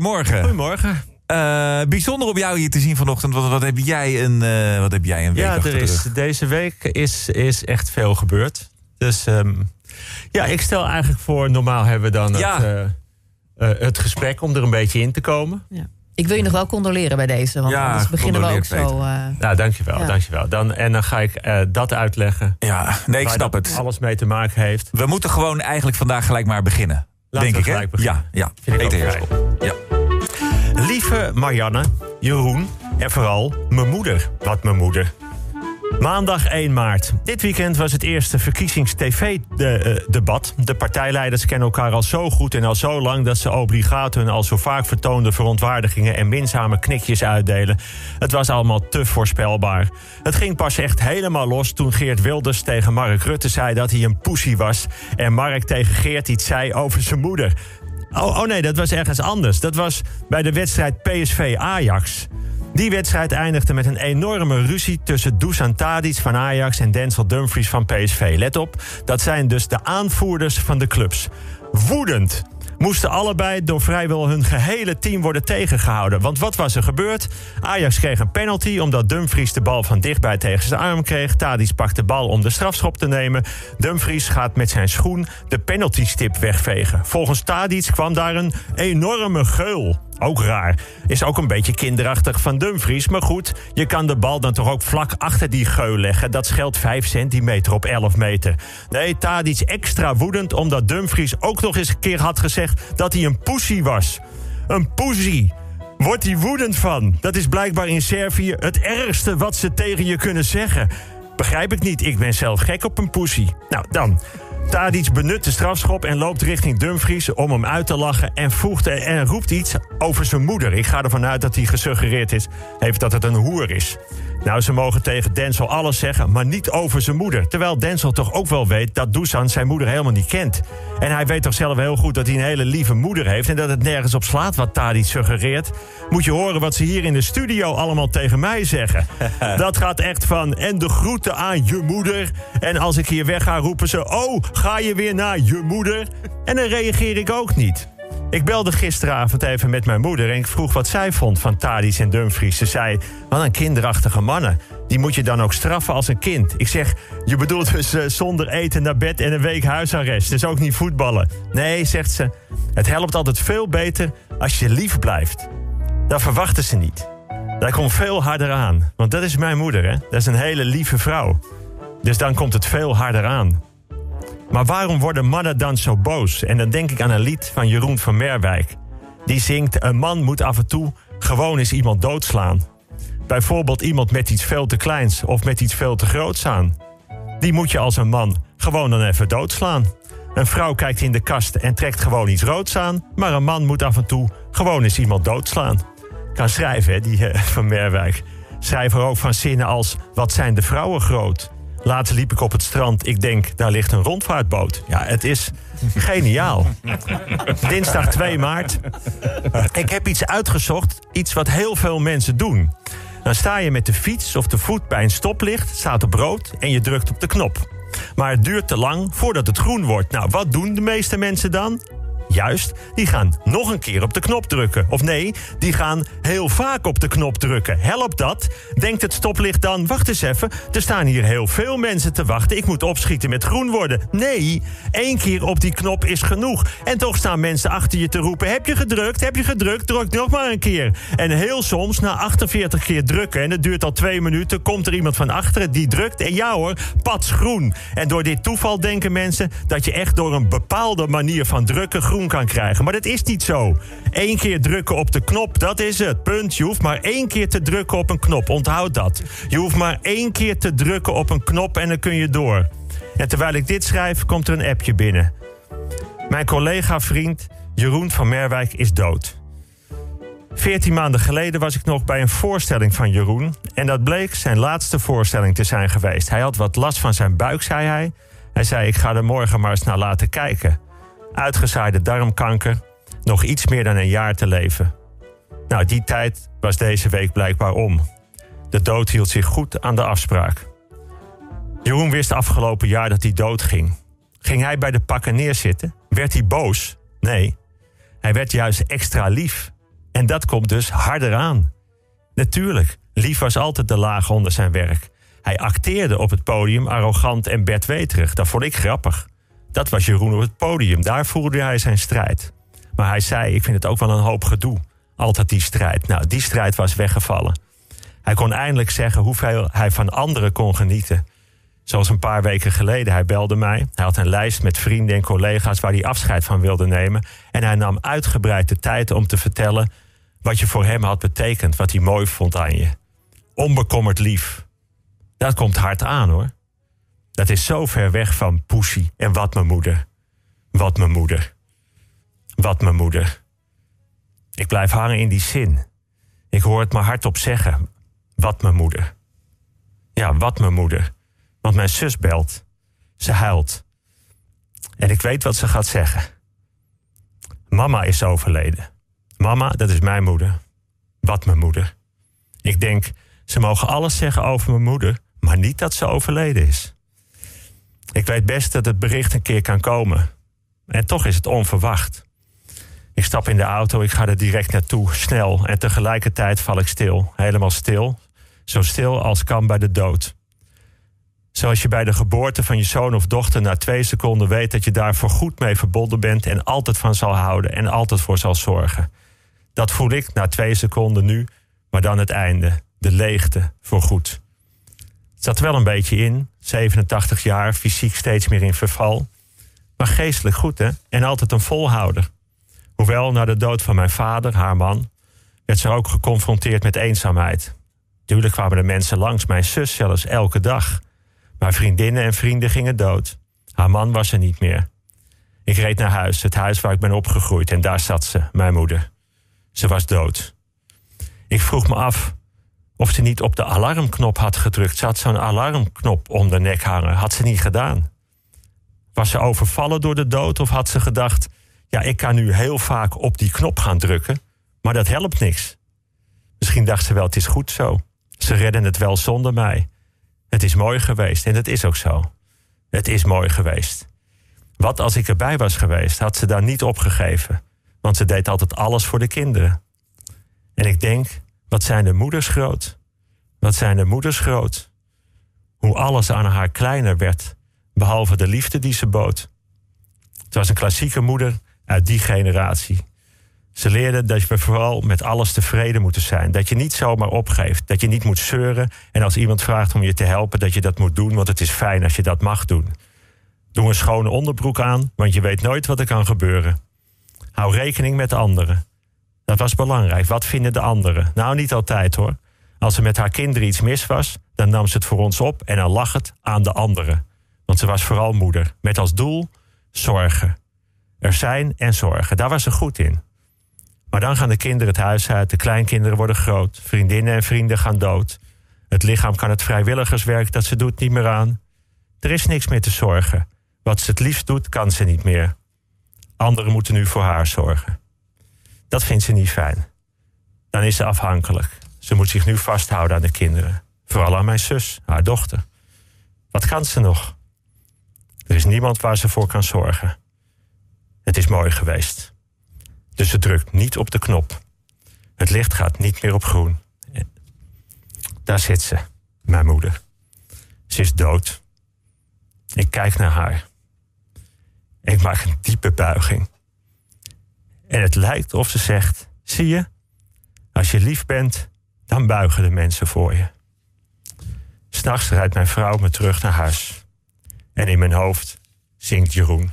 Morgen. Goedemorgen. Uh, bijzonder om jou hier te zien vanochtend. Wat, wat heb jij een, uh, wat heb jij een week Ja, er is, deze week is, is echt veel gebeurd. Dus um, ja, ik stel eigenlijk voor... normaal hebben we dan ja. het, uh, het gesprek om er een beetje in te komen. Ja. Ik wil je nog wel condoleren bij deze, want ja, anders beginnen we ook zo... Uh... Nou, dankjewel, ja. dankjewel. Dan, en dan ga ik uh, dat uitleggen. Ja, nee, ik snap het. alles mee te maken heeft. We moeten gewoon eigenlijk vandaag gelijk maar beginnen. Laten denk we ik, hè? Beginnen. Ja, ja. Vind ik ook Ja. Lieve Marianne, Jeroen en vooral mijn moeder. Wat mijn moeder. Maandag 1 maart. Dit weekend was het eerste verkiezings-TV-debat. De partijleiders kennen elkaar al zo goed en al zo lang dat ze obligaat hun al zo vaak vertoonde verontwaardigingen en minzame knikjes uitdelen. Het was allemaal te voorspelbaar. Het ging pas echt helemaal los toen Geert Wilders tegen Mark Rutte zei dat hij een poesie was. En Mark tegen Geert iets zei over zijn moeder. Oh, oh nee, dat was ergens anders. Dat was bij de wedstrijd PSV-Ajax. Die wedstrijd eindigde met een enorme ruzie tussen Dusan Tadic van Ajax en Denzel Dumfries van PSV. Let op, dat zijn dus de aanvoerders van de clubs. Woedend moesten allebei door vrijwel hun gehele team worden tegengehouden. Want wat was er gebeurd? Ajax kreeg een penalty omdat Dumfries de bal van dichtbij tegen zijn arm kreeg. Tadic pakt de bal om de strafschop te nemen. Dumfries gaat met zijn schoen de penaltystip wegvegen. Volgens Tadic kwam daar een enorme geul. Ook raar. Is ook een beetje kinderachtig van Dumfries. Maar goed, je kan de bal dan toch ook vlak achter die geul leggen. Dat scheelt 5 centimeter op 11 meter. Nee, Tadic extra woedend omdat Dumfries ook nog eens een keer had gezegd dat hij een poesie was. Een poesie. Wordt hij woedend van? Dat is blijkbaar in Servië het ergste wat ze tegen je kunnen zeggen. Begrijp ik niet, ik ben zelf gek op een poesie. Nou, dan. Tadic benut de strafschop en loopt richting Dumfries om hem uit te lachen en, voegt en roept iets over zijn moeder. Ik ga ervan uit dat hij gesuggereerd is, heeft dat het een hoer is. Nou, ze mogen tegen Denzel alles zeggen, maar niet over zijn moeder. Terwijl Denzel toch ook wel weet dat Dusan zijn moeder helemaal niet kent. En hij weet toch zelf heel goed dat hij een hele lieve moeder heeft... en dat het nergens op slaat wat Tadic suggereert. Moet je horen wat ze hier in de studio allemaal tegen mij zeggen. dat gaat echt van, en de groeten aan je moeder. En als ik hier weg ga, roepen ze... oh, ga je weer naar je moeder? En dan reageer ik ook niet. Ik belde gisteravond even met mijn moeder en ik vroeg wat zij vond van Tadis en Dumfries. Ze zei, wat een kinderachtige mannen. Die moet je dan ook straffen als een kind. Ik zeg, je bedoelt dus uh, zonder eten naar bed en een week huisarrest. Dus ook niet voetballen. Nee, zegt ze, het helpt altijd veel beter als je lief blijft. Dat verwachten ze niet. Dat komt veel harder aan. Want dat is mijn moeder, hè. Dat is een hele lieve vrouw. Dus dan komt het veel harder aan. Maar waarom worden mannen dan zo boos? En dan denk ik aan een lied van Jeroen van Merwijk. Die zingt: Een man moet af en toe gewoon eens iemand doodslaan. Bijvoorbeeld iemand met iets veel te kleins of met iets veel te groots aan. Die moet je als een man gewoon dan even doodslaan. Een vrouw kijkt in de kast en trekt gewoon iets roods aan. Maar een man moet af en toe gewoon eens iemand doodslaan. Kan schrijven, hè, die uh, van Merwijk. Schrijver ook van zinnen als: Wat zijn de vrouwen groot? Laatst liep ik op het strand. Ik denk, daar ligt een rondvaartboot. Ja, het is geniaal. Dinsdag 2 maart. Ik heb iets uitgezocht. Iets wat heel veel mensen doen. Dan sta je met de fiets of de voet bij een stoplicht, staat op rood en je drukt op de knop. Maar het duurt te lang voordat het groen wordt. Nou, wat doen de meeste mensen dan? Juist, die gaan nog een keer op de knop drukken. Of nee, die gaan heel vaak op de knop drukken. Helpt dat? Denkt het stoplicht dan, wacht eens even... er staan hier heel veel mensen te wachten. Ik moet opschieten met groen worden. Nee, één keer op die knop is genoeg. En toch staan mensen achter je te roepen... heb je gedrukt, heb je gedrukt, druk nog maar een keer. En heel soms, na 48 keer drukken... en het duurt al twee minuten, komt er iemand van achteren die drukt... en ja hoor, pats groen. En door dit toeval denken mensen... dat je echt door een bepaalde manier van drukken groen kan krijgen. Maar dat is niet zo. Eén keer drukken op de knop, dat is het. Punt. Je hoeft maar één keer te drukken op een knop. Onthoud dat. Je hoeft maar één keer te drukken op een knop en dan kun je door. En terwijl ik dit schrijf, komt er een appje binnen. Mijn collega-vriend Jeroen van Merwijk is dood. Veertien maanden geleden was ik nog bij een voorstelling van Jeroen. En dat bleek zijn laatste voorstelling te zijn geweest. Hij had wat last van zijn buik, zei hij. Hij zei: Ik ga er morgen maar eens naar laten kijken uitgezaaide darmkanker, nog iets meer dan een jaar te leven. Nou, die tijd was deze week blijkbaar om. De dood hield zich goed aan de afspraak. Jeroen wist afgelopen jaar dat hij dood ging. Ging hij bij de pakken neerzitten? Werd hij boos? Nee. Hij werd juist extra lief. En dat komt dus harder aan. Natuurlijk, Lief was altijd de laag onder zijn werk. Hij acteerde op het podium arrogant en bedweterig. Dat vond ik grappig. Dat was Jeroen op het podium. Daar voerde hij zijn strijd. Maar hij zei: Ik vind het ook wel een hoop gedoe. Altijd die strijd. Nou, die strijd was weggevallen. Hij kon eindelijk zeggen hoeveel hij van anderen kon genieten. Zoals een paar weken geleden. Hij belde mij. Hij had een lijst met vrienden en collega's waar hij afscheid van wilde nemen. En hij nam uitgebreid de tijd om te vertellen wat je voor hem had betekend. Wat hij mooi vond aan je. Onbekommerd lief. Dat komt hard aan hoor. Dat is zo ver weg van Poesie en wat mijn moeder. Wat mijn moeder. Wat mijn moeder. Ik blijf hangen in die zin. Ik hoor het maar hardop zeggen. Wat mijn moeder. Ja, wat mijn moeder. Want mijn zus belt. Ze huilt. En ik weet wat ze gaat zeggen. Mama is overleden. Mama, dat is mijn moeder. Wat mijn moeder. Ik denk, ze mogen alles zeggen over mijn moeder, maar niet dat ze overleden is. Ik weet best dat het bericht een keer kan komen. En toch is het onverwacht. Ik stap in de auto, ik ga er direct naartoe, snel. En tegelijkertijd val ik stil, helemaal stil. Zo stil als kan bij de dood. Zoals je bij de geboorte van je zoon of dochter na twee seconden weet dat je daar voor goed mee verbonden bent en altijd van zal houden en altijd voor zal zorgen. Dat voel ik na twee seconden nu, maar dan het einde, de leegte voor goed. Zat wel een beetje in, 87 jaar, fysiek steeds meer in verval. Maar geestelijk goed, hè? En altijd een volhouder. Hoewel, na de dood van mijn vader, haar man, werd ze ook geconfronteerd met eenzaamheid. Tuurlijk kwamen de mensen langs, mijn zus zelfs elke dag. Maar vriendinnen en vrienden gingen dood. Haar man was er niet meer. Ik reed naar huis, het huis waar ik ben opgegroeid, en daar zat ze, mijn moeder. Ze was dood. Ik vroeg me af of ze niet op de alarmknop had gedrukt. Ze had zo'n alarmknop om de nek hangen. Had ze niet gedaan. Was ze overvallen door de dood of had ze gedacht: ja, ik kan nu heel vaak op die knop gaan drukken, maar dat helpt niks. Misschien dacht ze wel: het is goed zo. Ze redden het wel zonder mij. Het is mooi geweest en het is ook zo. Het is mooi geweest. Wat als ik erbij was geweest, had ze daar niet opgegeven. Want ze deed altijd alles voor de kinderen. En ik denk, wat zijn de moeders groot? Wat zijn de moeders groot? Hoe alles aan haar kleiner werd, behalve de liefde die ze bood. Het was een klassieke moeder uit die generatie. Ze leerde dat we vooral met alles tevreden moeten zijn. Dat je niet zomaar opgeeft. Dat je niet moet zeuren. En als iemand vraagt om je te helpen, dat je dat moet doen. Want het is fijn als je dat mag doen. Doe een schone onderbroek aan, want je weet nooit wat er kan gebeuren. Hou rekening met de anderen. Dat was belangrijk. Wat vinden de anderen? Nou, niet altijd hoor. Als er met haar kinderen iets mis was, dan nam ze het voor ons op en dan lag het aan de anderen. Want ze was vooral moeder. Met als doel zorgen. Er zijn en zorgen. Daar was ze goed in. Maar dan gaan de kinderen het huis uit, de kleinkinderen worden groot, vriendinnen en vrienden gaan dood. Het lichaam kan het vrijwilligerswerk dat ze doet niet meer aan. Er is niks meer te zorgen. Wat ze het liefst doet, kan ze niet meer. Anderen moeten nu voor haar zorgen. Dat vindt ze niet fijn. Dan is ze afhankelijk. Ze moet zich nu vasthouden aan de kinderen. Vooral aan mijn zus, haar dochter. Wat kan ze nog? Er is niemand waar ze voor kan zorgen. Het is mooi geweest. Dus ze drukt niet op de knop. Het licht gaat niet meer op groen. Daar zit ze, mijn moeder. Ze is dood. Ik kijk naar haar. Ik maak een diepe buiging. En het lijkt of ze zegt: Zie je, als je lief bent, dan buigen de mensen voor je. S'nachts rijdt mijn vrouw me terug naar huis. En in mijn hoofd zingt Jeroen.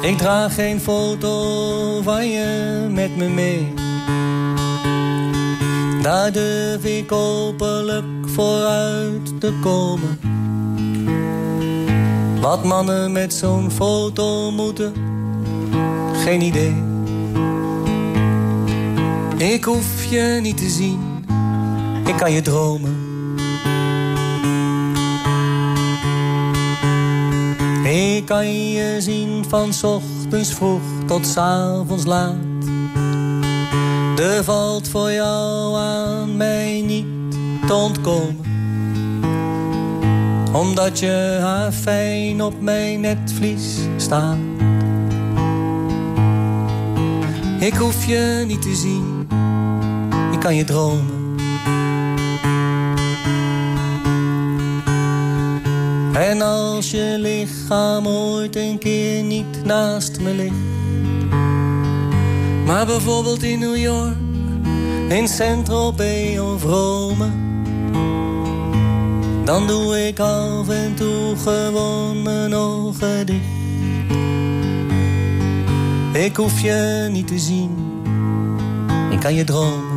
Ik draag geen foto van je met me mee. Daar durf ik openlijk vooruit te komen. Wat mannen met zo'n foto moeten, geen idee. Ik hoef je niet te zien, ik kan je dromen. Ik kan je zien van ochtends vroeg tot avonds laat. Er valt voor jou aan mij niet te ontkomen. Omdat je haar fijn op mijn netvlies staat. Ik hoef je niet te zien, ik kan je dromen. En als je lichaam ooit een keer niet naast me ligt. Maar bijvoorbeeld in New York, in Saint-Tropez of Rome. Dan doe ik af en toe gewoon mijn ogen dicht. Ik hoef je niet te zien, ik kan je dromen.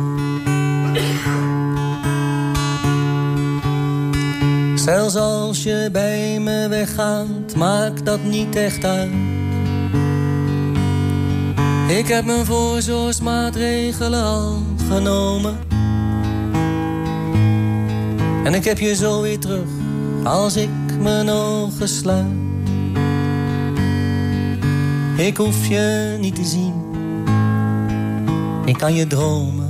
Zelfs als je bij me weggaat, maakt dat niet echt uit. Ik heb mijn voorzorgsmaatregelen al genomen. En ik heb je zo weer terug als ik mijn ogen sluit. Ik hoef je niet te zien, ik kan je dromen.